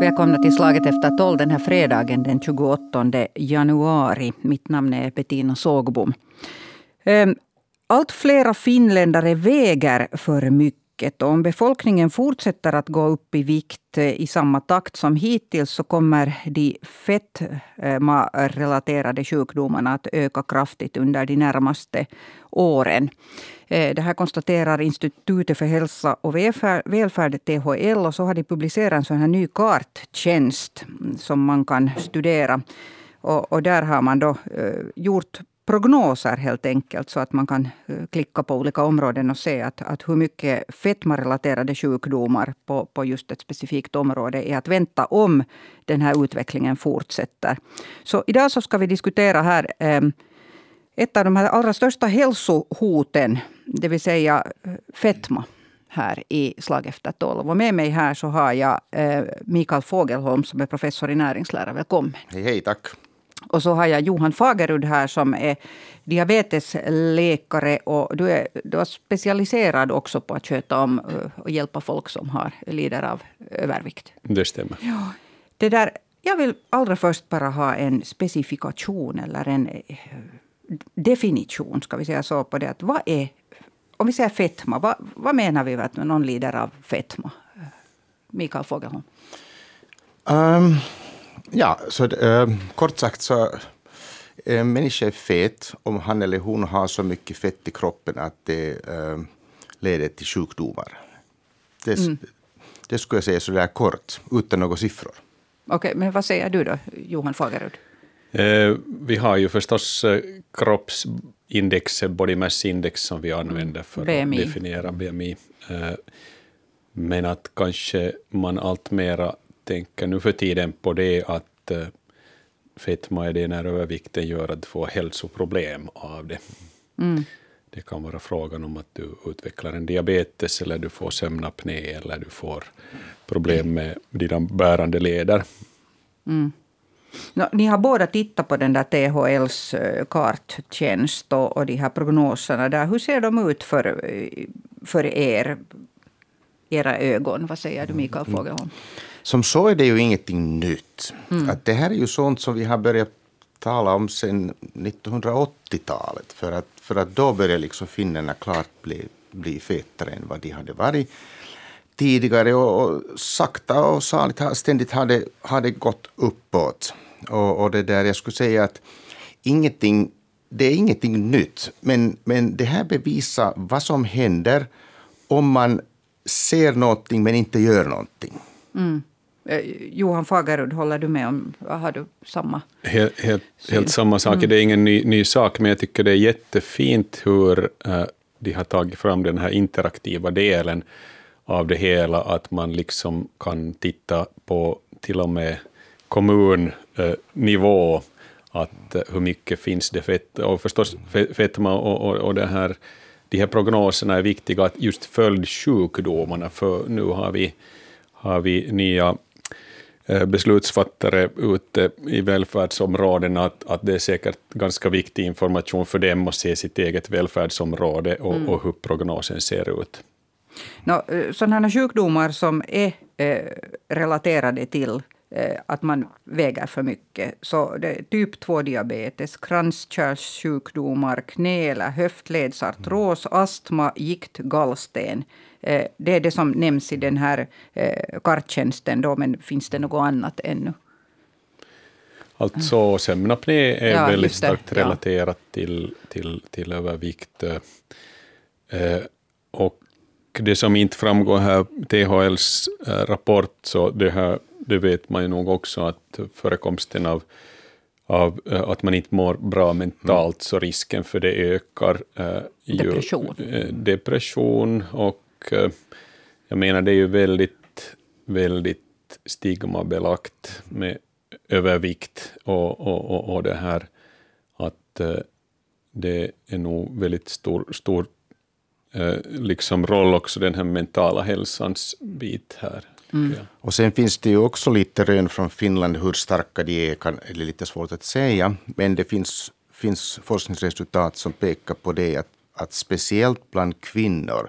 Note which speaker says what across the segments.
Speaker 1: Välkomna till Slaget efter tolv den här fredagen den 28 januari. Mitt namn är Bettina Sågbom. Ehm, allt flera finländare väger för mycket och om befolkningen fortsätter att gå upp i vikt eh, i samma takt som hittills så kommer de fetmarelaterade sjukdomarna att öka kraftigt under de närmaste åren. Eh, det här konstaterar Institutet för hälsa och välfärd, THL. Och så har de publicerat en sån här ny karttjänst som man kan studera. Och, och där har man då eh, gjort prognoser helt enkelt, så att man kan eh, klicka på olika områden och se att, att hur mycket fetmarelaterade sjukdomar på, på just ett specifikt område är att vänta om den här utvecklingen fortsätter. Så idag så ska vi diskutera här eh, ett av de här allra största hälsohoten, det vill säga eh, fetma här i Slag efter tolv. Och med mig här så har jag eh, Mikael Fogelholm som är professor i näringslära. Välkommen.
Speaker 2: Hej, hej, tack.
Speaker 1: Och så har jag Johan Fagerud här som är diabetesläkare. Och du är, du är specialiserad också på att sköta om eh, och hjälpa folk som har, lider av övervikt.
Speaker 3: Det stämmer.
Speaker 1: Ja, det där, jag vill allra först bara ha en specifikation eller en definition, ska vi säga så, på det. Att vad är, om vi säger fetma, vad, vad menar vi med att någon lider av fetma? Mikael Fogelholm.
Speaker 2: Um, ja, så uh, kort sagt så en människa är fet om han eller hon har så mycket fett i kroppen att det uh, leder till sjukdomar. Det, mm. det skulle jag säga så där kort, utan några siffror.
Speaker 1: Okej, okay, men vad säger du då, Johan Fagerud?
Speaker 3: Eh, vi har ju förstås eh, kroppsindex, body mass index, som vi använder för BMI. att definiera BMI. Eh, men att kanske man alltmera tänker nu för tiden på det att fetma i den här övervikten gör att du får hälsoproblem av det. Mm. Det kan vara frågan om att du utvecklar en diabetes, eller du får sömnapné, eller du får problem med dina bärande leder. Mm.
Speaker 1: No, ni har båda tittat på den där THLs eh, karttjänst och, och de här prognoserna. Där. Hur ser de ut för, eh, för er, era ögon? Vad säger du, Mikael mm. Fogelholm?
Speaker 2: Som så är det ju ingenting nytt. Mm. Att det här är ju sånt som vi har börjat tala om sedan 1980-talet. För att, för att då började liksom finnarna klart bli, bli fetare än vad de hade varit tidigare och, och sakta och saligt ständigt har det gått uppåt. Och, och det där, jag skulle säga att ingenting, det är ingenting nytt, men, men det här bevisar vad som händer om man ser någonting men inte gör någonting. Mm.
Speaker 1: Eh, Johan Fagerud, håller du med om, har du samma
Speaker 3: Helt, helt, helt samma sak, mm. det är ingen ny, ny, sak, men jag tycker det är jättefint hur uh, de har tagit fram den här interaktiva delen av det hela, att man liksom kan titta på till och med kommunnivå, att eh, hur mycket finns det fett, och förstås fetma och, och, och det här, de här prognoserna är viktiga, att just följdsjukdomarna, för nu har vi, har vi nya beslutsfattare ute i välfärdsområdena, att, att det är säkert ganska viktig information för dem att se sitt eget välfärdsområde och, mm. och hur prognosen ser ut.
Speaker 1: No, eh, sådana sjukdomar som är eh, relaterade till eh, att man väger för mycket. Så typ 2-diabetes, kranskärlssjukdomar, knä eller höftledsartros, astma, gikt, gallsten. Eh, det är det som nämns i den här eh, karttjänsten, då, men finns det något annat ännu?
Speaker 3: Alltså sömnapné är ja, väldigt starkt relaterat ja. till, till, till övervikt. Eh, och det som inte framgår här, THLs eh, rapport, så det, här, det vet man ju nog också att förekomsten av, av eh, att man inte mår bra mentalt, mm. så risken för det ökar.
Speaker 1: Eh, depression.
Speaker 3: Ju, depression och jag menar det är ju väldigt, väldigt stigmabelagt med övervikt och, och, och, och det här att det är nog väldigt stor, stor Eh, liksom roll också den här mentala hälsans bit här. Mm.
Speaker 2: Och sen finns det ju också lite rön från Finland hur starka de är, kan, är lite svårt att säga. Men det finns, finns forskningsresultat som pekar på det att, att speciellt bland kvinnor,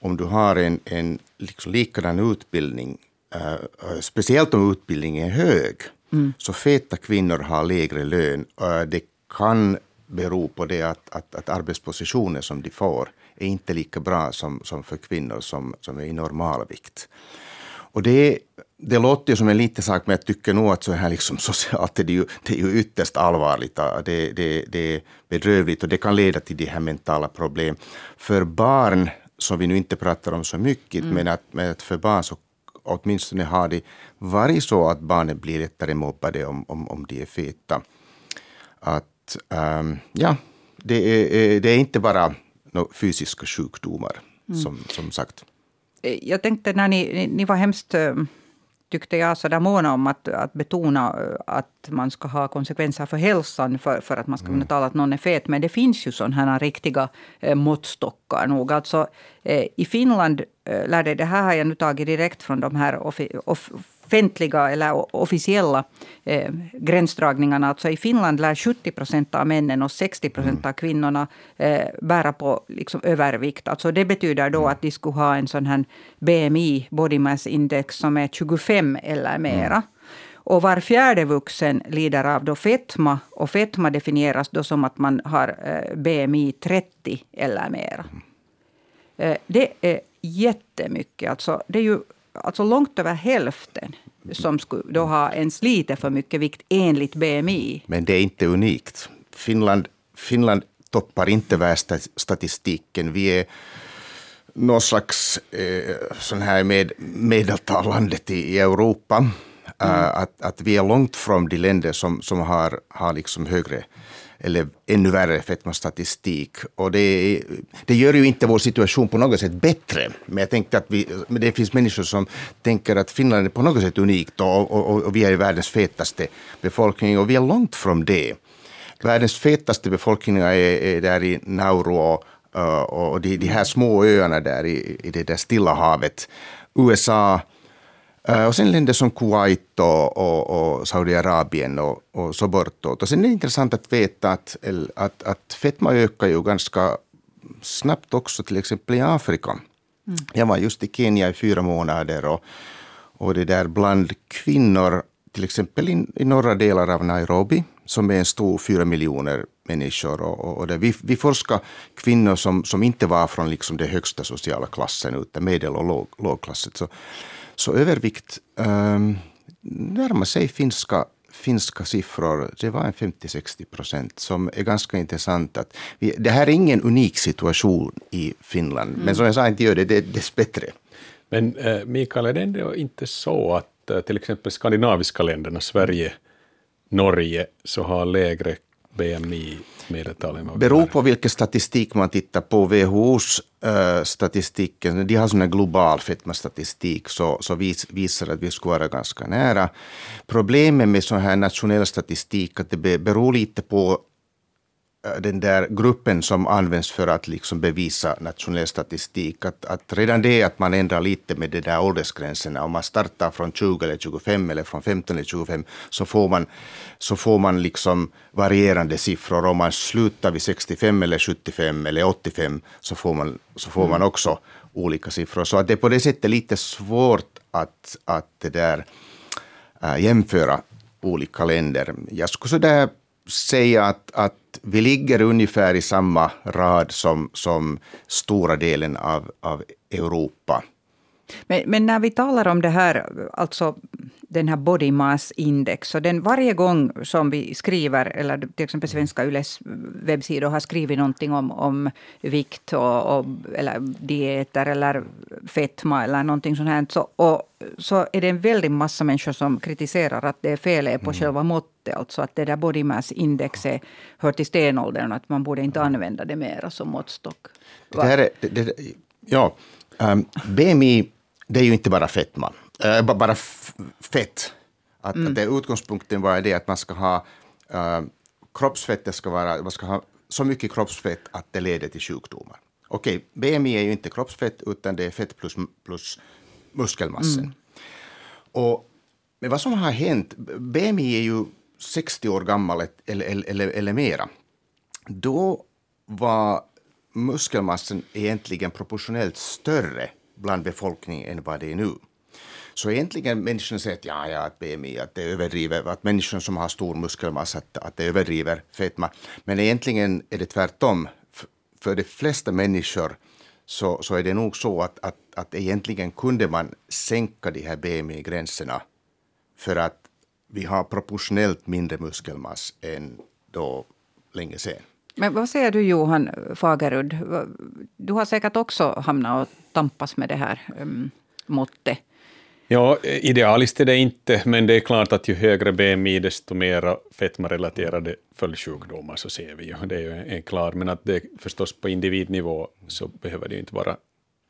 Speaker 2: om du har en, en liksom likadan utbildning, uh, speciellt om utbildningen är hög, mm. så feta kvinnor har lägre lön. Uh, det kan bero på det att, att, att arbetspositioner som de får är inte lika bra som, som för kvinnor som, som är i normalvikt. Och det, det låter ju som en liten sak, men jag tycker nog att så här liksom socialt är det ju, det är ju ytterst allvarligt. Det, det, det är bedrövligt och det kan leda till de här mentala problem. För barn, som vi nu inte pratar om så mycket, mm. men, att, men att för barn så åtminstone har det varit så att barnen blir lättare mobbade om, om, om de är feta. Att, um, ja, det är, det är inte bara no, fysiska sjukdomar, mm. som, som sagt.
Speaker 1: Eh, jag tänkte när ni, ni var hemskt eh, tyckte jag sådär måna om att, att betona eh, att man ska ha konsekvenser för hälsan för, för att man ska kunna mm. tala att någon är fet. Men det finns ju sådana här riktiga eh, måttstockar nog. Alltså, eh, I Finland eh, lärde det här har jag nu tagit direkt från de här off, off, offentliga eller officiella eh, gränsdragningarna. Alltså I Finland lär 70 procent av männen och 60 procent av kvinnorna eh, bära på liksom, övervikt. Alltså det betyder då att de skulle ha en sån här BMI, body mass index, som är 25 eller mera. Och var fjärde vuxen lider av då fetma. Och fetma definieras då som att man har eh, BMI 30 eller mera. Eh, det är jättemycket. Alltså, det är ju alltså långt över hälften som skulle då ha ens lite för mycket vikt enligt BMI.
Speaker 2: Men det är inte unikt. Finland, Finland toppar inte världsstatistiken. Vi är någon slags eh, sån här med, medeltallandet i, i Europa. Mm. Uh, att, att vi är långt från de länder som, som har, har liksom högre eller ännu värre fetmastatistik. Och det, det gör ju inte vår situation på något sätt bättre. Men jag tänkte att vi, det finns människor som tänker att Finland är på något sätt unikt och, och, och vi är världens fetaste befolkning och vi är långt från det. Världens fetaste befolkning är, är där i Nauru och, och de, de här små öarna där i, i det där Stilla havet. USA, och sen länder som Kuwait och, och, och Saudiarabien och, och så bortåt. Och sen är det intressant att veta att, att, att fetma ökar ju ganska snabbt också till exempel i Afrika. Mm. Jag var just i Kenya i fyra månader och, och det där bland kvinnor, till exempel i, i norra delar av Nairobi, som är en stor fyra miljoner människor. Och, och vi, vi forskar kvinnor som, som inte var från liksom den högsta sociala klassen, utan medel och låg, lågklassen. Så, så övervikt um, närmar sig finska finska siffror, det var en 50-60 procent, som är ganska intressant. Att vi, det här är ingen unik situation i Finland, mm. men som jag sa, inte gör det, det dess bättre.
Speaker 3: Men äh, Mikael, är det ändå inte så att äh, till exempel skandinaviska länderna, Sverige, Norge, så har lägre BMI medeltalet?
Speaker 2: Beror på vilken statistik man tittar på. WHOs äh, statistiken, de har sån global fetmastatistik, så, så vis, visar att vi skulle vara ganska nära. Problemet med sån här nationell statistik att det beror lite på Eh, den där gruppen som används för att liksom bevisa nationell statistik. Att, att redan det att man ändrar lite med de där åldersgränserna, om man startar från 20 eller 25 eller från 15 eller 25, så får man, så får man liksom varierande siffror. Om man slutar vid 65 eller 75 eller 85 så får man, så får man mm. också olika siffror. Så att det är på det sättet lite svårt att, att det där, äh, jämföra olika länder. Jag skulle sådär säga att, att vi ligger ungefär i samma rad som, som stora delen av, av Europa.
Speaker 1: Men, men, när vi talar om det här, alltså den här body mass index, så den varje gång som vi skriver, eller till exempel Svenska Yles webbsidor har skrivit någonting om, om vikt och, och, eller dieter eller fetma eller någonting sånt här, så, och, så är det en väldig massa människor som kritiserar att det är fel på mm. själva måttet, alltså att det där body mass indexet hör till stenåldern och att man borde inte använda det mera som måttstock.
Speaker 2: Det här är, det, det, ja, um, BMI det är ju inte bara fetma, äh, bara fett. Att, mm. att det, utgångspunkten var det att man ska ha äh, kroppsfettet ska vara, man ska ha så mycket kroppsfett att det leder till sjukdomar. Okej, BMI är ju inte kroppsfett utan det är fett plus, plus muskelmassen. Mm. Och, men vad som har hänt, BMI är ju 60 år gammal eller, eller, eller, eller mera. Då var muskelmassan egentligen proportionellt större bland befolkningen än vad det är nu. Så egentligen människan säger att ja, ja, att BMI, att det överdriver, att människan som har stor muskelmassa, att, att det överdriver fetma. Men egentligen är det tvärtom. För de flesta människor så, så är det nog så att, att, att egentligen kunde man sänka de här BMI-gränserna för att vi har proportionellt mindre muskelmass än då länge sedan.
Speaker 1: Men vad säger du Johan Fagerud? Du har säkert också hamnat och tampas med det här um, måttet.
Speaker 3: Ja, idealiskt är det inte, men det är klart att ju högre BMI, desto mer fetmarelaterade följdsjukdomar så ser vi ju. Det är ju en klar, men att det förstås på individnivå så behöver det ju inte vara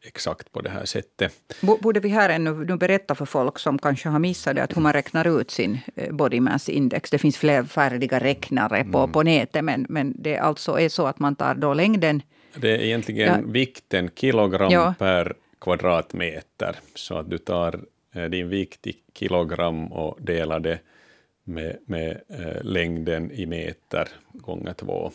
Speaker 3: exakt på det här sättet.
Speaker 1: Borde vi här ännu nu berätta för folk som kanske har missat det, att hur man räknar ut sin eh, body mass index. Det finns fler färdiga räknare på, mm. på nätet, men, men det alltså är så att man tar då längden.
Speaker 3: Det är egentligen ja. vikten, kilogram ja. per kvadratmeter. Så att du tar din vikt i kilogram och delar det med, med eh, längden i meter gånger två.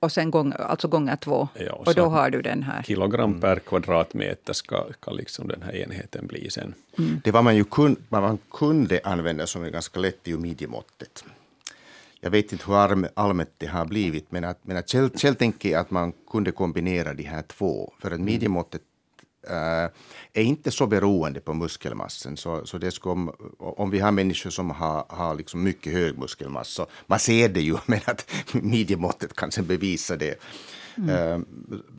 Speaker 1: Och sen gång, alltså gånger två. Ja, och, och då har du den här.
Speaker 3: Kilogram mm. per kvadratmeter ska, ska liksom den här enheten bli sen.
Speaker 2: Mm. Det var man ju kun, man kunde använda som är ganska lätt i midjemåttet. Jag vet inte hur allmänt det har blivit, men, att, men att själv, själv tänker jag att man kunde kombinera de här två. För att midjemåttet äh, är inte så beroende på muskelmassan. Så, så det ska, om, om vi har människor som har, har liksom mycket hög muskelmassa, man ser det ju, men att midjemåttet kan sen bevisa det. Mm. Uh,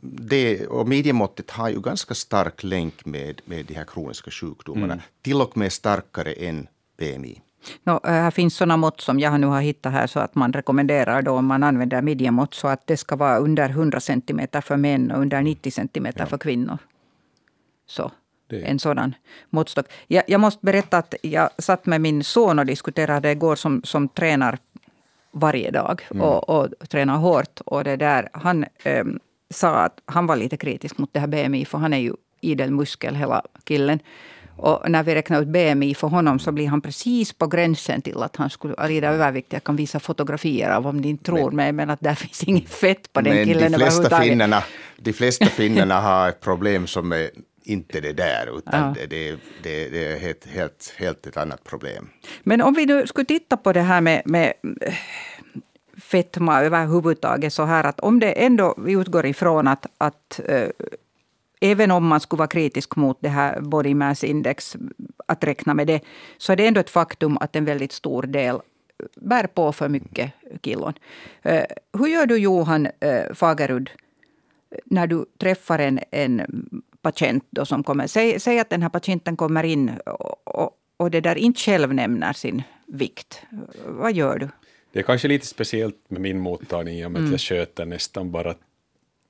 Speaker 2: det, och midjemåttet har ju ganska stark länk med, med de här kroniska sjukdomarna. Mm. Till och med starkare än BMI.
Speaker 1: No, här finns sådana mått som jag nu har hittat här så att man rekommenderar då om man använder midjemått så att det ska vara under 100 cm för män och under 90 cm ja. för kvinnor. Så en sådan måttstock. Jag, jag, måste berätta att jag satt med min son och diskuterade igår som, som tränar varje dag mm. och, och tränar hårt. Och det där, han eh, sa att han var lite kritisk mot det här BMI, för han är ju idel muskel hela killen. Och när vi räknar ut BMI för honom så blir han precis på gränsen till att han skulle lida övervikt. Jag kan visa fotografier av om ni tror men, mig, men att där finns inget fett på den killen
Speaker 2: de flesta finnarna, de flesta finnarna har ett problem som är inte det där, utan ja. det, det, det, är helt, helt, helt ett annat problem.
Speaker 1: Men om vi nu skulle titta på det här med, med eh, fetma överhuvudtaget, så här att om det ändå vi utgår ifrån att, att äh, även om man skulle vara kritisk mot det här body mass index, att räkna med det, så är det ändå ett faktum att en väldigt stor del bär på för mycket kilon. Äh, hur gör du Johan äh, Fagerud när du träffar en, en patient då som kommer. Säg, säg att den här patienten kommer in och, och, det där inte själv nämner sin vikt. Vad gör du?
Speaker 3: Det är kanske lite speciellt med min mottagning i och med mm. att jag sköter nästan bara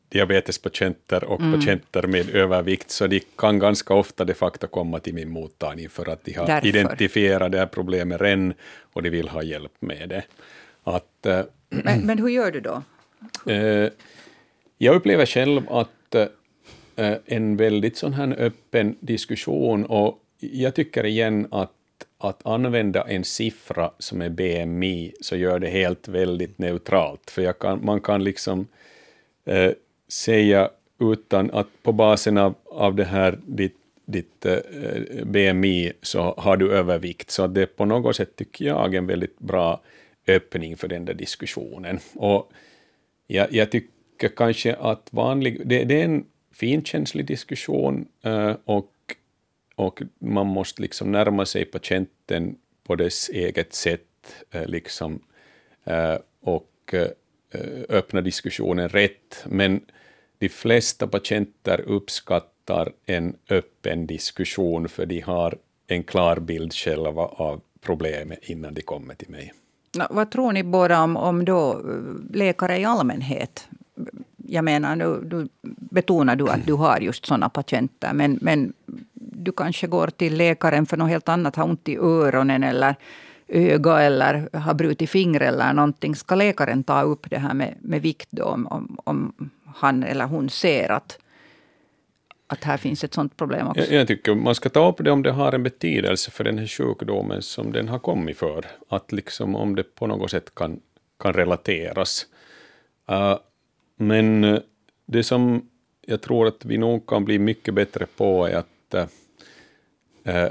Speaker 3: diabetespatienter och mm. patienter med övervikt, så de kan ganska ofta de facto komma till min mottagning för att de har Därför. identifierat det här problemet redan och de vill ha hjälp med det. Att,
Speaker 1: äh, men, men, hur gör du då?
Speaker 3: Äh, jag upplever själv att Eh, Eh, en väldigt sån här öppen diskussion och jag tycker igen att att använda en siffra som är BMI så gör det helt väldigt neutralt, för kan, man kan liksom eh, säga utan att på basen av, av det här ditt, ditt eh, BMI så har du övervikt, så det är på något sätt tycker jag en väldigt bra öppning för den där diskussionen. Och jag, jag tycker kanske att vanlig, det, det är en finkänslig diskussion eh, och, och man måste liksom närma sig patienten på dess eget sätt eh, liksom, eh, och öppna diskussionen rätt. Men de flesta patienter uppskattar en öppen diskussion för de har en klar bild själva av problemet innan de kommer till mig.
Speaker 1: Vad tror ni båda om, om då läkare i allmänhet? Jag menar, nu, du betonar du att du har just sådana patienter. Men, men du kanske går till läkaren för något helt annat, har ont i öronen eller öga eller har brutit fingret eller någonting. Ska läkaren ta upp det här med, med vikt då, om, om, om han eller hon ser att, att här finns ett sådant problem också?
Speaker 3: Jag, jag, tycker man ska ta upp det om det har en betydelse för den här sjukdomen som den har kommit för. Att liksom om det på något sätt kan, kan relateras. Uh, men eh, det som jag tror att vi nog kan bli mycket bättre på att äh,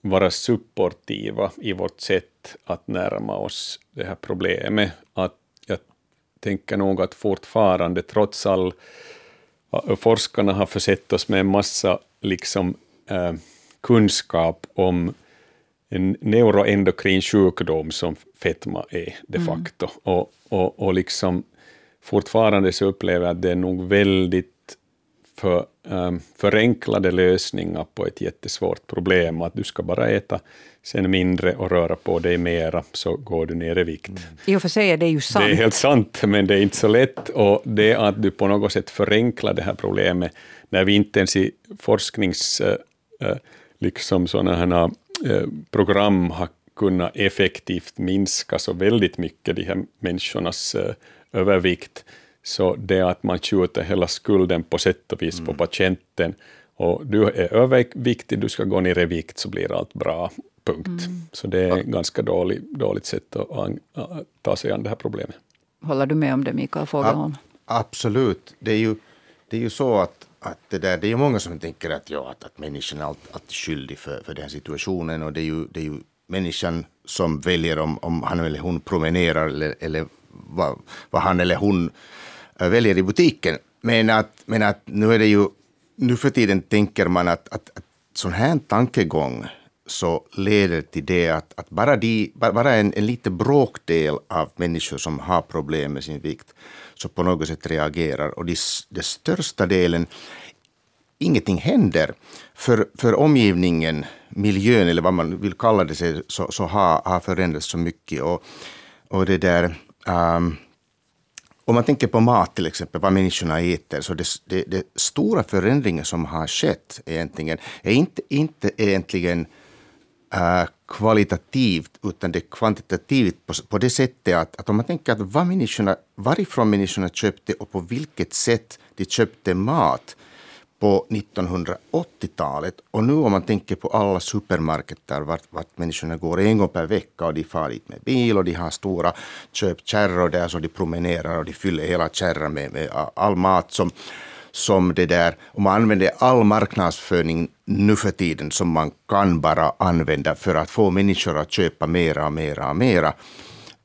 Speaker 3: vara supportiva i vårt sätt att närma oss det här problemet. Att jag tänker nog att fortfarande, trots all forskarna har försett oss med en massa liksom, äh, kunskap om en neuroendokrin sjukdom som fetma är de mm. facto. Mm. Och, och, och liksom fortfarande så upplever jag att det är nog väldigt för, um, förenklade lösningar på ett jättesvårt problem, att du ska bara äta sen mindre och röra på dig mera, så går du ner i vikt. Mm.
Speaker 1: I och för sig är det ju sant.
Speaker 3: Det är helt sant, men det är inte så lätt. Och det att du på något sätt förenklar det här problemet, när vi inte ens i forsknings... Uh, uh, liksom sådana här uh, program har kunnat effektivt minska så väldigt mycket de här människornas övervikt, så det att man skjuter hela skulden på sätt och vis mm. på patienten, och du är överviktig, du ska gå ner i vikt, så blir allt bra. Punkt. Mm. Så det är ett ganska dålig, dåligt sätt att ta sig an det här problemet.
Speaker 1: Håller du med om det, Mikael Fogelholm?
Speaker 2: absolut. Det är ju, det är ju så att, att det, där, det är många som tänker att, ja, att, att människan är alltid, alltid skyldig för, för den här situationen. Och det är ju, det är ju människan som väljer om, om han eller hon promenerar eller, eller vad, vad han eller hon eh, väljer i butiken. Men att, men att nu är det ju, nu för tiden tänker man att, att, att sån här tankegång så leder till det att, att bara, de, bara en, en liten bråkdel av människor som har problem med sin vikt så på något sätt reagerar och den de största delen ingenting händer. För, för omgivningen, miljön eller vad man vill kalla det, så, så har, har förändrats så mycket. Och, och det där, um, om man tänker på mat till exempel, vad människorna äter, så det, det, det stora förändringen som har skett egentligen är inte, inte egentligen äh, kvalitativt, utan det är kvantitativt på, på det sättet att, att om man tänker att vad människorna, varifrån människorna köpte och på vilket sätt de köpte mat, på 1980-talet. Och nu om man tänker på alla supermarketer vart, vart människorna går en gång per vecka och de far dit med bil och de har stora köpkärror där så de promenerar och de fyller hela kärran med, med all mat som, som det där. Och man använder all marknadsföring nu för tiden som man kan bara använda för att få människor att köpa mera och mera och mera.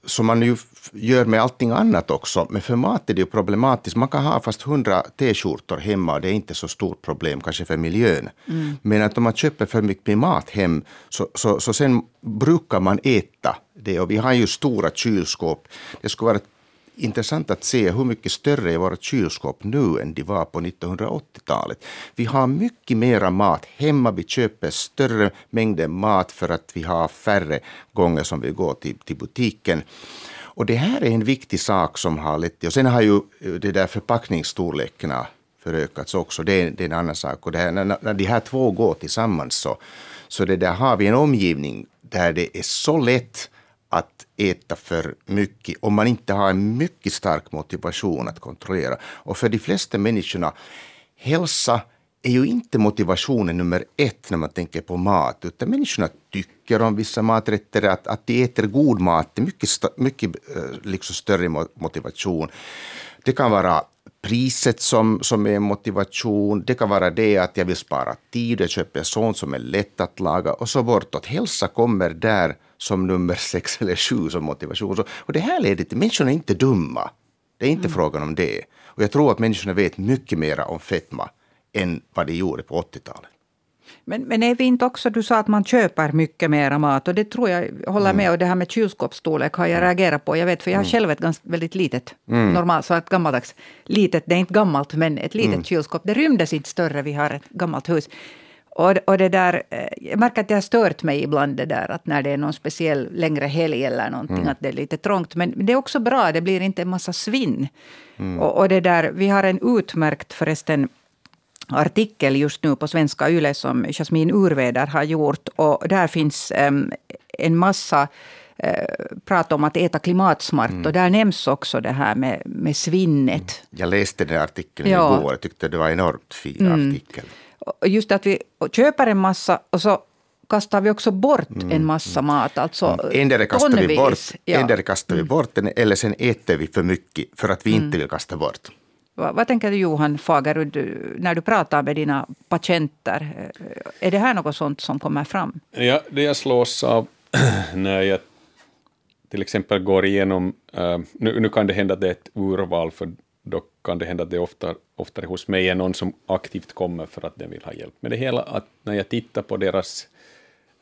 Speaker 2: Så man ju gör med allting annat också. Men för mat är det ju problematiskt. Man kan ha fast hundra t-skjortor hemma och det är inte så stort problem kanske för miljön. Mm. Men att om man köper för mycket mat hem så, så, så sen brukar man äta det. Och vi har ju stora kylskåp. Det skulle vara intressant att se hur mycket större är våra kylskåp nu än de var på 1980-talet. Vi har mycket mera mat hemma. Vi köper större mängder mat för att vi har färre gånger som vi går till, till butiken. Och det här är en viktig sak som har lett till, och sen har ju eh, det där förpackningsstorlekarna förökats också, det är, det är en annan sak. Och det här, när, när de här två går tillsammans så, så det där har vi en omgivning där det är så lätt att äta för mycket om man inte har en mycket stark motivation att kontrollera. Och för de flesta människorna, hälsa är ju inte motivationen nummer ett när man tänker på mat, utan människorna tycker om vissa maträtter, att, att de äter god mat, det är mycket, mycket eh, liksom större motivation. Det kan vara priset som, som är motivation, det kan vara det att jag vill spara tid, jag köper sånt som är lätt att laga och så bortåt. Hälsa kommer där som nummer sex eller sju som motivation. Så, och det här leder till, människorna är inte dumma. Det är inte mm. frågan om det. Och jag tror att människorna vet mycket mer om fetma än vad de gjorde på 80-talet.
Speaker 1: Men, men är vi inte också, du sa att man köper mycket mera mat och det tror jag, håller med, mm. och det här med kylskåpsstorlek har jag mm. reagerat på. Jag vet, för jag har mm. själv ett ganska, väldigt litet, mm. normalt, så ett gammaldags, litet, det är inte gammalt, men ett litet mm. kylskåp. Det rymdes inte större, vi har ett gammalt hus. Och, och det där, eh, jag märker att det har stört mig ibland det där att när det är någon speciell längre helg eller någonting, mm. att det är lite trångt. Men det är också bra, det blir inte en massa svinn. Mm. Och, och, det där, vi har en utmärkt förresten artikel just nu på Svenska Yle som Jasmin Urveder har gjort. Och där finns en massa uh, prat om att äta klimatsmart. Mm. Och där nämns också det här med, med svinnet.
Speaker 2: Mm. Jag läste den artikeln ja. igår. Jag tyckte det var en enormt fin mm. artikel.
Speaker 1: Just att vi köper en massa och så kastar vi också bort mm. en massa mat. Alltså
Speaker 2: mm. Endera kastar vi bort, ja. kastar vi mm. bort den eller sen äter vi för mycket för att vi inte vill kasta bort.
Speaker 1: Vad, vad tänker du Johan Fagerud när du pratar med dina patienter? Är det här något sånt som kommer fram?
Speaker 3: Ja, det jag slås av när jag till exempel går igenom, uh, nu, nu kan det hända att det är ett urval, för då kan det hända att det ofta, oftare hos mig är någon som aktivt kommer för att den vill ha hjälp med det hela, att när jag tittar på deras,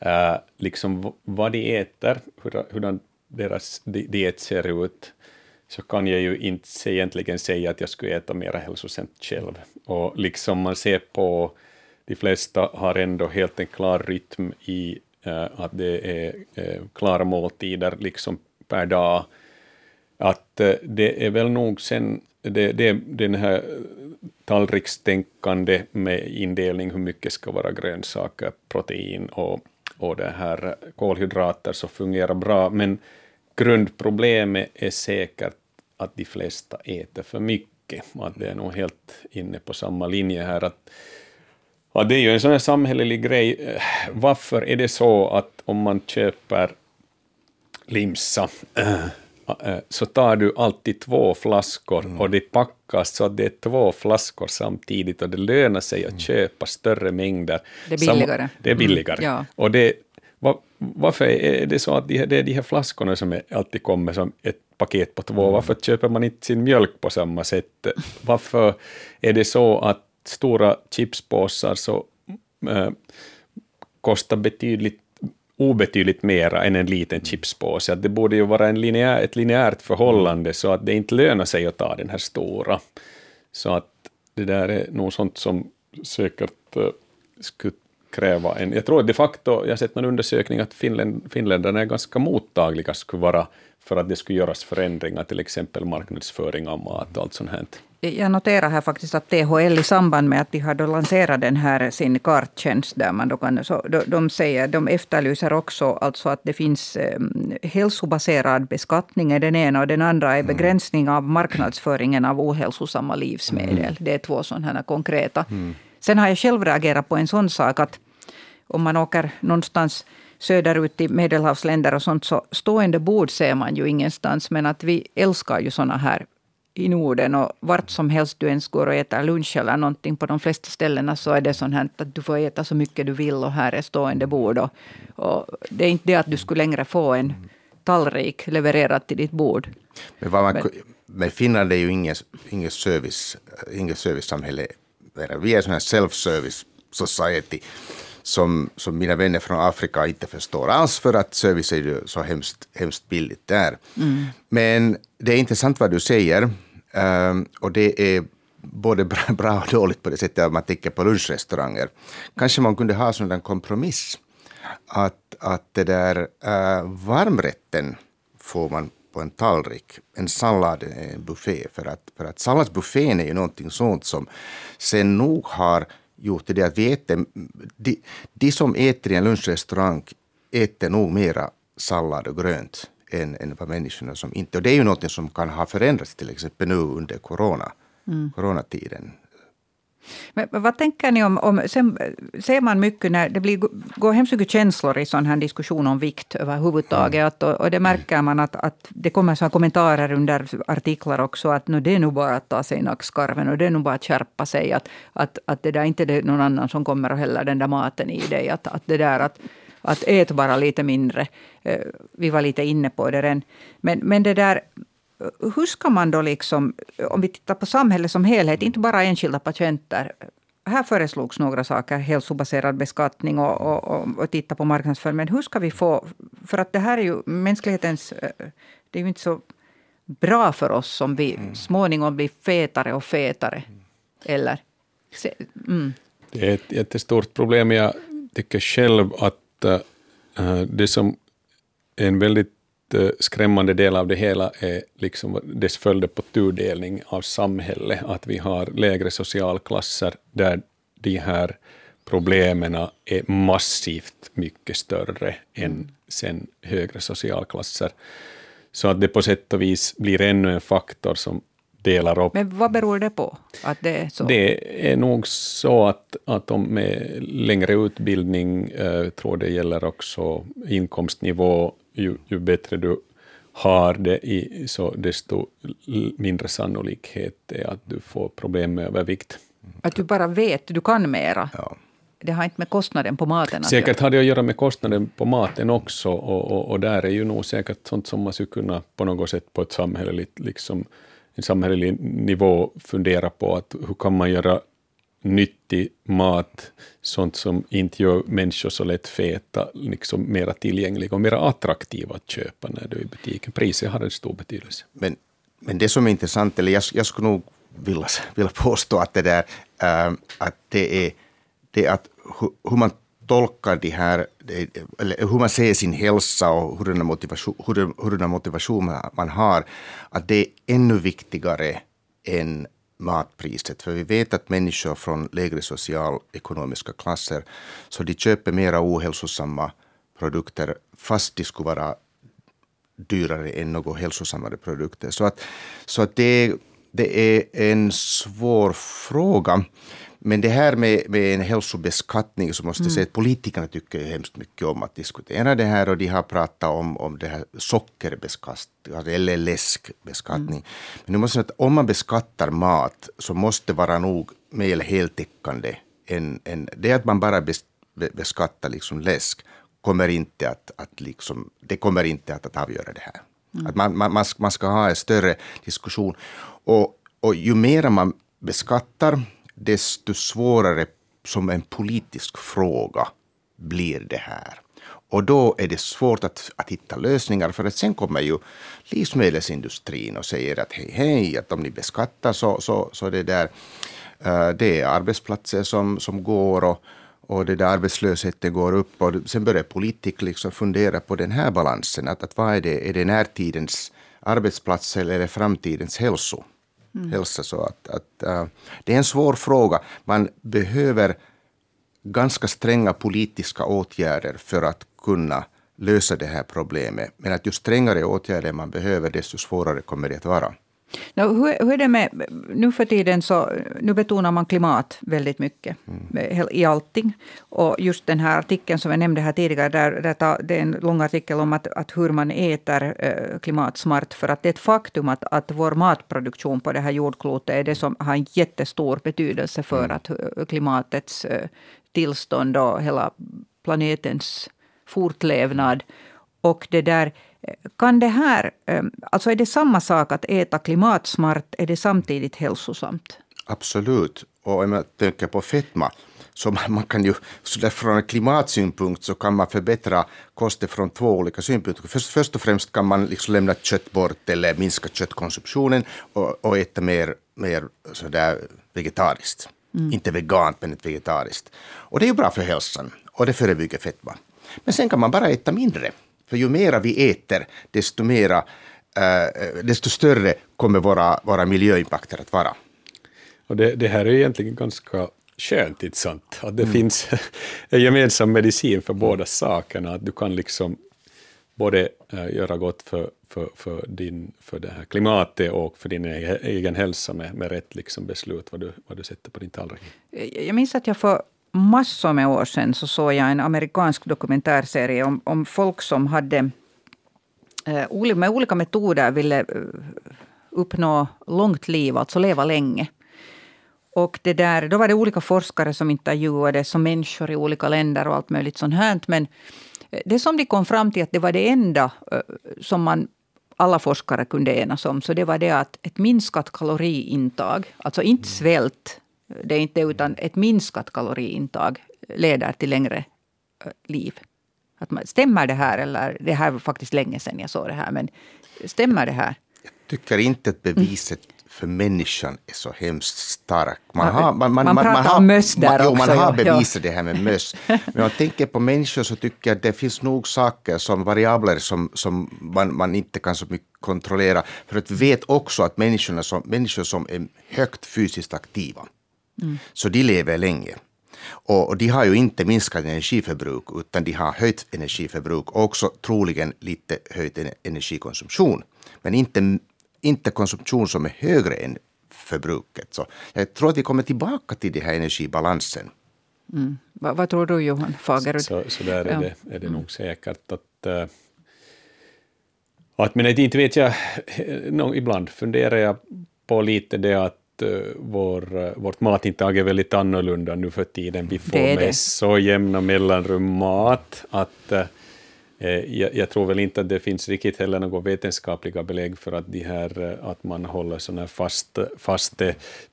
Speaker 3: uh, liksom vad de äter, hur, hur deras diet ser ut, så kan jag ju inte egentligen säga att jag skulle äta mer hälsosamt själv. Och liksom man ser på, de flesta har ändå helt en klar rytm i äh, att det är äh, klara måltider liksom per dag. Att äh, det är väl nog sen det, det, den här tallrikstänkande med indelning hur mycket ska vara grönsaker, protein och, och det här kolhydrater så fungerar bra, men grundproblemet är säkert att de flesta äter för mycket. Att det är nog helt inne på samma linje här. Att, att det är ju en sån här samhällelig grej. Varför är det så att om man köper limsa äh, äh, så tar du alltid två flaskor mm. och det packas så att det är två flaskor samtidigt och det lönar sig att mm. köpa större mängder.
Speaker 1: Det är billigare. Sam,
Speaker 3: det är billigare. Mm. Ja. Och det, varför är det så att det är de här flaskorna som alltid kommer som ett paket på två, mm. varför köper man inte sin mjölk på samma sätt? Varför är det så att stora chipspåsar så äh, kostar betydligt obetydligt mera än en liten chipspåse. Att det borde ju vara en lineär, ett linjärt förhållande så att det inte lönar sig att ta den här stora. Så att det där är nog sånt som säkert uh, skulle kräva en... Jag tror de facto, jag har sett någon undersökning att Finländ, finländarna är ganska mottagliga skulle vara för att det skulle göras förändringar, till exempel marknadsföring av mat och allt sånt här.
Speaker 1: Jag noterar här faktiskt att THL i samband med att de har lanserat den här sin karttjänst, där man då kan, så de, de, säger, de efterlyser också alltså att det finns eh, hälsobaserad beskattning är den ena och den andra är mm. begränsning av marknadsföringen av ohälsosamma livsmedel. Mm. Det är två sådana här konkreta. Mm. Sen har jag själv reagerat på en sån sak att om man åker någonstans söderut i medelhavsländer och sånt, så stående bord ser man ju ingenstans. Men att vi älskar ju såna här i Norden och vart som helst du ens går och äter lunch eller någonting på de flesta ställena så är det sånt här att du får äta så mycket du vill och här är stående bord. Och, och det är inte det att du skulle längre få en tallrik levererad till ditt bord.
Speaker 2: Men, man, men, men Finland är ju inget, inget, service, inget servicesamhälle. Vi är en self-service society som, som mina vänner från Afrika inte förstår alls för att service är ju så hemskt, hemskt billigt där. Mm. Men det är intressant vad du säger um, och det är både bra och dåligt på det sättet att man tänker på lunchrestauranger. Kanske man kunde ha en kompromiss att, att det där uh, varmrätten får man på en tallrik, en sallad, en buffé. För att, för att salladsbuffén är ju någonting sånt som sen nog har gjort det att vi äter, de, de som äter i en lunchrestaurang äter nog mera sallad och grönt än, än vad människorna som inte... Och det är ju något som kan ha förändrats till exempel nu under corona, mm. coronatiden.
Speaker 1: Men vad tänker ni om, om sen ser man mycket när det blir, går hemskt mycket känslor i sån här diskussion om vikt överhuvudtaget. Mm. Och, och det märker man att, att det kommer så kommentarer under artiklar också att no, det är nog bara att ta sig i nackskarven och det är nog bara att skärpa sig. Att, att, att det där inte är någon annan som kommer och häller den där maten i dig. Att, att det där att, att ät bara lite mindre. Eh, vi var lite inne på det redan. Men, men det där hur ska man då, liksom, om vi tittar på samhället som helhet, inte bara enskilda patienter. Här föreslogs några saker, hälsobaserad beskattning och, och, och, och titta på marknadsföring. Men hur ska vi få... För att det här är ju mänsklighetens... Det är ju inte så bra för oss om vi mm. småningom blir fetare och fetare. Eller?
Speaker 3: Mm. Det är ett jättestort problem. Jag tycker själv att uh, det som är en väldigt Eh, skrämmande del av det hela är liksom dess följder på tudelning av samhället, att vi har lägre socialklasser där de här problemen är massivt mycket större än sen högre socialklasser. Så att det på sätt och vis blir ännu en faktor som delar upp.
Speaker 1: Men vad beror det på? Att det, är så?
Speaker 3: det är nog så att, att de med längre utbildning, eh, tror det gäller också inkomstnivå, ju, ju bättre du har det, i, så desto mindre sannolikhet är att du får problem med övervikt.
Speaker 1: Att du bara vet, du kan mera. Ja. Det har inte med kostnaden på maten
Speaker 3: att Säkert har det att göra med kostnaden på maten också, och, och, och, där är ju nog säkert sånt som man skulle kunna på något sätt på ett samhälleligt, liksom, en samhällelig nivå fundera på, att hur kan man göra nyttig mat, sånt som inte gör människor så lätt feta, liksom mera tillgängliga och mera attraktiva att köpa när du är i butiken. Priset har en stor betydelse.
Speaker 2: Men, men det som är intressant, eller jag, jag skulle nog vilja, vilja påstå att det där, äh, att det är, det är att hur, hur man tolkar de här, eller hur man ser sin hälsa och hur motivation, hur, hur motivation man har, att det är ännu viktigare än matpriset. För vi vet att människor från lägre socialekonomiska klasser, så de köper mera ohälsosamma produkter fast de skulle vara dyrare än något hälsosammare produkter. Så att, så att det, det är en svår fråga. Men det här med, med en hälsobeskattning så måste jag säga att politikerna tycker hemskt mycket om att diskutera det här och de har pratat om, om det här sockerbeskattning eller alltså läskbeskattning. Mm. Men nu måste jag säga att om man beskattar mat så måste det vara nog mer heltäckande än, än det att man bara bes, beskattar liksom läsk kommer inte att, att liksom, det kommer inte att, att avgöra det här. Mm. Att man, man, man ska ha en större diskussion. Och, och ju mer man beskattar desto svårare som en politisk fråga blir det här. Och då är det svårt att, att hitta lösningar, för att sen kommer ju livsmedelsindustrin och säger att hej, hej, att om ni beskattar så, så, så det där, uh, det är arbetsplatser som, som går och, och det där arbetslösheten går upp. Och sen börjar politiker liksom fundera på den här balansen, att, att vad är det, är det närtidens arbetsplatser eller är det framtidens hälso? Mm. hälsa. Så att, att äh, det är en svår fråga. Man behöver ganska stränga politiska åtgärder för att kunna lösa det här problemet. Men att ju strängare åtgärder man behöver, desto svårare kommer det att vara.
Speaker 1: No, hur, hur är det med, nu för tiden så nu betonar man klimat väldigt mycket mm. i allting. Och just den här artikeln som jag nämnde här tidigare, där, där ta, det är en lång artikel om att, att hur man äter eh, klimatsmart. För att det är ett faktum att, att vår matproduktion på det här jordklotet är det som har en jättestor betydelse för mm. att eh, klimatets eh, tillstånd och hela planetens fortlevnad. Och det där kan det här, eh, alltså är det samma sak att äta klimatsmart, är det samtidigt hälsosamt?
Speaker 2: Absolut. Och om jag tänker på fetma, så man kan ju, så från klimatsynpunkt så kan man förbättra kosten från två olika synpunkter. Först, först och främst kan man liksom lämna kött bort eller minska köttkonsumtionen och, och äta mer, mer sådär vegetariskt. Mm. Inte vegant, men ett vegetariskt. Och det är ju bra för hälsan och det förebygger fetma. Men sen kan man bara äta mindre. För ju mera vi äter, desto, mera, äh, desto större kommer våra, våra miljöimpakter att vara.
Speaker 3: Och det, det här är egentligen ganska skönt, inte sant? Att det mm. finns en gemensam medicin för båda sakerna. Att du kan liksom både äh, göra gott för, för, för, din, för det här klimatet och för din egen hälsa med, med rätt liksom beslut vad du, vad du sätter på din tallrik.
Speaker 1: Jag minns att jag för massor med år sedan så såg jag en amerikansk dokumentärserie om, om folk som hade eh, med olika metoder ville eh, uppnå långt liv, alltså leva länge. Och det där, då var det olika forskare som intervjuades, som människor i olika länder och allt möjligt sånt här. Men eh, det som de kom fram till att det var det enda som man alla forskare kunde enas om, så det var det att ett minskat kaloriintag, alltså inte svält, det är inte utan ett minskat kaloriintag leder till längre liv. Att man, stämmer det här? Eller det här var faktiskt länge sedan jag såg det här. Men stämmer det här?
Speaker 2: Jag tycker inte att beviset mm. för människan är så hemskt starkt.
Speaker 1: Man, har, man, man, man, man pratar har, om möss där också.
Speaker 2: Jo, man har bevisat ja. det här med möss. Men om man tänker på människor så tycker jag att det finns nog saker som variabler som, som man, man inte kan så mycket kontrollera. För att vet också att människorna som, människor som är högt fysiskt aktiva Mm. Så de lever länge. Och, de har ju inte minskat energiförbruk utan de har höjt energiförbruk och också troligen lite höjd energikonsumtion. Men inte, inte konsumtion som är högre än förbruket. Så jag tror att vi kommer tillbaka till den här energibalansen.
Speaker 1: Mm. Vad, vad, tror du Johan Fagerud?
Speaker 3: Så, så där är, det, är det nog säkert att uh, att, men inte vet jag, no, ibland funderar jag på lite det att vår, vårt matintag är väldigt annorlunda nu för tiden. Vi får med så jämna mellanrum mat att uh, jag, jag, tror väl inte att det finns riktigt heller några vetenskapliga belägg för att, de här, att man håller såna här fast, fast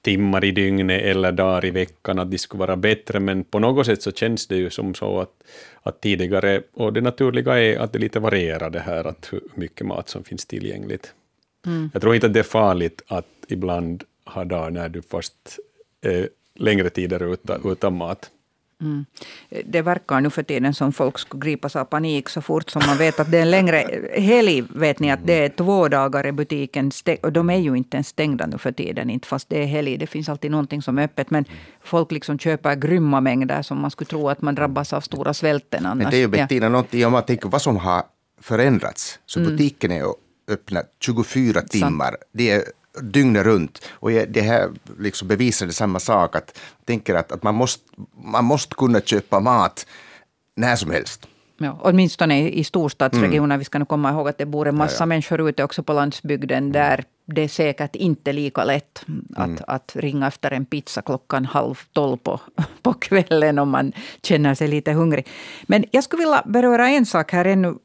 Speaker 3: timmar i dygnet eller dagar i veckan, att de skulle vara bättre, men på något sätt så känns det ju som så att, att tidigare, och det naturliga är att det lite varierar det här, att hur mycket mat som finns tillgängligt. Mm. Jag tror inte att det är farligt att ibland ha dagar när du fast eh, längre tider utan, utan mat.
Speaker 1: Mm. Det verkar nu för tiden som folk skulle gripas av panik så fort som man vet att det är en längre helg. Vet ni att det är två dagar i butiken och de är ju inte ens stängda nu för tiden, inte fast det är helg. Det finns alltid någonting som är öppet. Men folk liksom köper grymma mängder som man skulle tro att man drabbas av stora svälten annars.
Speaker 2: Men det är ju Bettina, ja. någonting om man tänker vad som har förändrats. Så mm. butiken är öppna 24 timmar. Det är dygnet runt. Och det här liksom bevisade samma sak, att tänker att, att man, måste, man måste kunna köpa mat när som helst.
Speaker 1: Ja, åtminstone i storstadsregioner. Mm. Vi ska nu komma ihåg att det bor en massa ja, ja. människor ute också på landsbygden där det är säkert inte lika lätt att, mm. att ringa efter en pizza klockan halv tolv på, på kvällen om man känner sig lite hungrig. Men jag skulle vilja beröra en sak här ännu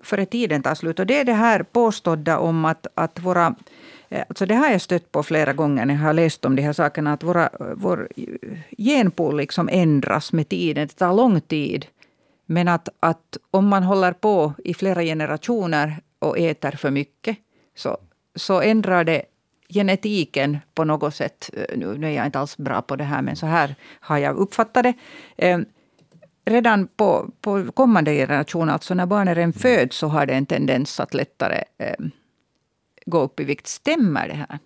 Speaker 1: före tiden tar slut. Och det är det här påstådda om att, att våra Eh, Eh, alltså det har jag stött på flera gånger när jag har läst om de här sakerna. Att våra, vår genpool liksom ändras med tiden. Det tar lång tid. Men att, att om man håller på i flera generationer och äter för mycket så, så ändrar det genetiken på något sätt. Eh, nu, nu är jag inte alls bra på det här, men så här har jag uppfattat det. Eh, redan på, på kommande generationer, alltså när barnen föds, så har det en tendens att lättare eh, gå upp i vikt. Stämmer det här?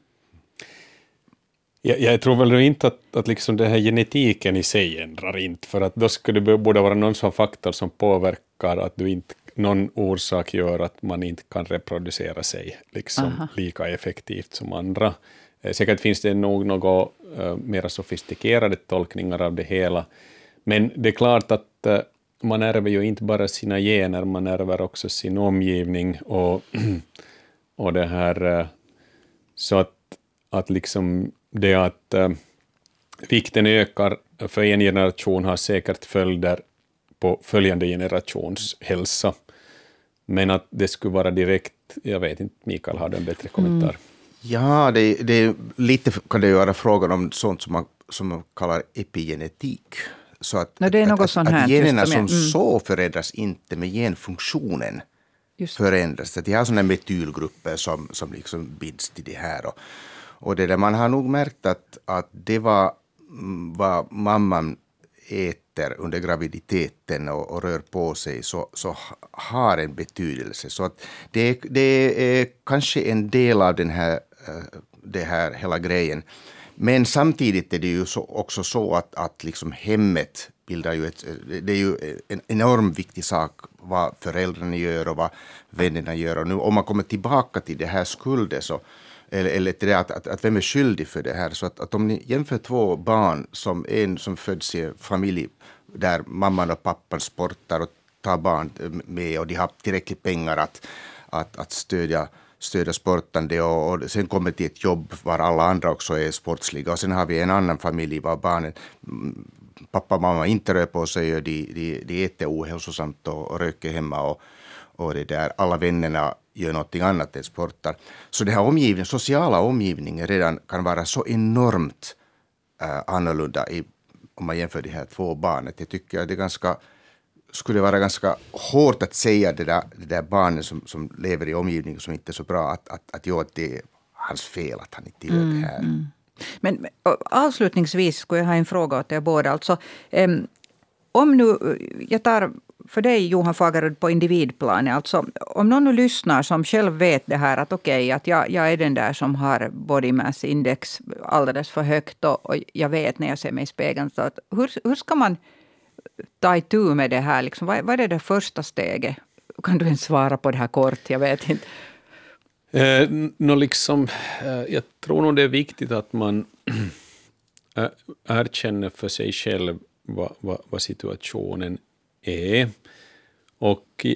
Speaker 3: Jag, jag tror väl inte att, att liksom den här genetiken i sig ändrar inte, för att då skulle det borde vara någon sån faktor som påverkar att du inte någon orsak gör att man inte kan reproducera sig liksom lika effektivt som andra. Eh, säkert finns det nog några uh, mer sofistikerade tolkningar av det hela, men det är klart att uh, man ärver ju inte bara sina gener, man ärver också sin omgivning och Och det här, eh, så att, att liksom det att äh, vikten ökar för en generation har säkert följder på följande generations hälsa. Men att det skulle vara direkt, jag vet inte, Mikael har du en bättre kommentar? Mm.
Speaker 2: Ja, det, det, lite kan det göra frågan om sånt som man, som man kallar epigenetik.
Speaker 1: Så att, no, det är något att, sånt här
Speaker 2: att generna som mm. så förändras inte med genfunktionen Just. förändras. De har sådana metylgrupper som, som liksom binds till det här. Och, och det där, man har nog märkt att, att det var mm, vad mamman äter under graviditeten och, och, rör på sig så, så har en betydelse. Så att det, det är kanske en del av den här, eh, det här hela grejen. Men samtidigt är det ju så, också så att, att liksom hemmet bildar ju ett... Eh, det är ju eh, en enormt viktig sak vad föräldrarna gör och vad vännerna gör. Och nu om man kommer tillbaka till det här skulden så eller, eller till det att, att, att, vem är skyldig för det här. Så att, att om ni jämför två barn, som en som föds i en familj där mamman och pappan sportar och tar barn eh, med och de har tillräckligt pengar att, att, att stödja stödja sportande och, och sen kommer till ett jobb var alla andra också är sportsliga och sen har vi en annan familj var barnen mm, pappa och mamma inte rör på sig och de, de, de äter ohälsosamt och, och röker hemma och, och det där, alla vännerna gör någonting annat än sportar. Så den här omgivningen, sociala omgivningen redan kan vara så enormt äh, annorlunda i, om man jämför de här två barnen. Jag tycker att det ganska, skulle vara ganska hårt att säga det där, det där barnet som, som lever i omgivningen som inte är så bra, att, att, att, jo, att det är hans fel att han inte gör det här. Mm, mm.
Speaker 1: Men avslutningsvis skulle jag ha en fråga åt er båda. Alltså, om nu, jag tar för dig Johan Fagerud på individplanet. Alltså, om någon nu lyssnar som själv vet det här att okej, okay, att jag, jag är den där som har body mass index alldeles för högt och, och jag vet när jag ser mig i spegeln. Så att, hur, hur ska man ta itu med det här? Liksom, vad, vad är det första steget? Kan du ens svara på det här kort? Jag vet inte.
Speaker 3: Eh, no, liksom, eh, jag tror nog det är viktigt att man eh, erkänner för sig själv vad, vad, vad situationen är. Och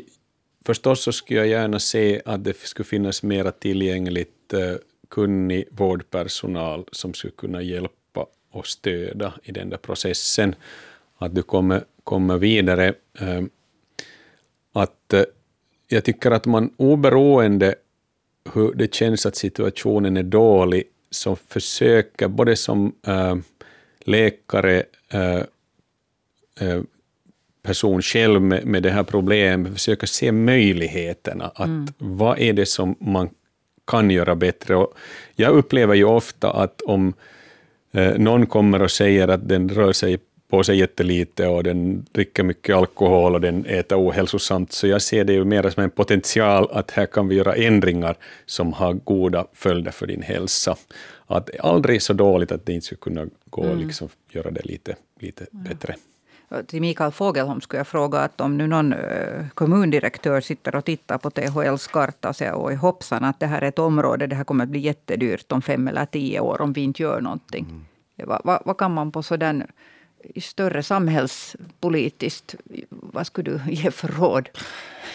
Speaker 3: förstås så skulle jag gärna se att det skulle finnas mera tillgängligt eh, kunnig vårdpersonal som skulle kunna hjälpa och stödja i den där processen. Att du kommer, kommer vidare. Eh, att eh, jag tycker att man oberoende hur det känns att situationen är dålig, så försöker både som äh, läkare, äh, person själv med, med det här problemet, försöka se möjligheterna. Att mm. Vad är det som man kan göra bättre? Och jag upplever ju ofta att om någon kommer och säger att den rör sig på sig jättelite och den dricker mycket alkohol och den äter ohälsosamt, så jag ser det ju mer som en potential att här kan vi göra ändringar som har goda följder för din hälsa. Att det är aldrig så dåligt att det inte skulle kunna gå mm. liksom göra det lite, lite ja. bättre.
Speaker 1: Till Mikael Fogelholm skulle jag fråga att om nu någon eh, kommundirektör sitter och tittar på THLs karta och säger oj hoppsan att det här är ett område, det här kommer att bli jättedyrt om fem eller tio år om vi inte gör någonting. Mm. Vad, vad, vad kan man på sådan större samhällspolitiskt, vad skulle du ge för råd?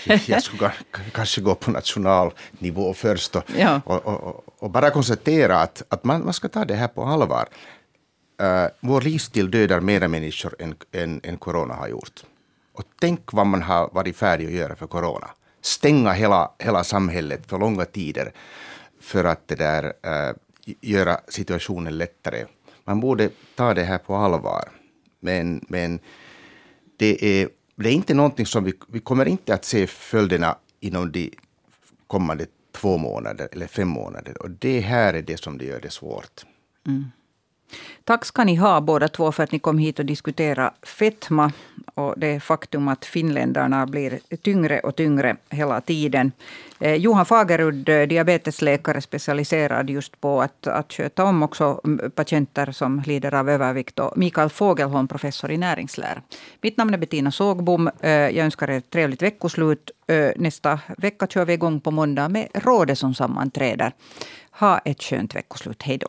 Speaker 2: Jag skulle kanske gå på national nivå först och, ja. och, och, och, bara konstatera att, att man, man ska ta det här på allvar. Uh, vår livsstil dödar mera människor än, än, än corona har gjort. Och tänk vad man har varit färdig att göra för corona. Stänga hela, hela samhället för långa tider för att det där, uh, göra situationen lättare. Man borde ta det här på allvar. Men, men det, är, det är inte någonting som vi, vi kommer inte att se följderna inom de kommande två månader eller fem månader. Och det här är det som det gör det svårt. Mm.
Speaker 1: Tack ska ni ha båda två för att ni kom hit och diskuterade fetma och det faktum att finländarna blir tyngre och tyngre hela tiden. Eh, Johan Fagerud, eh, diabetesläkare specialiserad just på att, att sköta om också mm, patienter som lider av övervikt och Mikael Fogelholm, professor i näringslära. Mitt namn är Bettina Sågbom. Eh, jag önskar er ett trevligt veckoslut. Eh, nästa vecka kör vi igång på måndag med rådet som sammanträder. Ha ett skönt veckoslut. Hej då.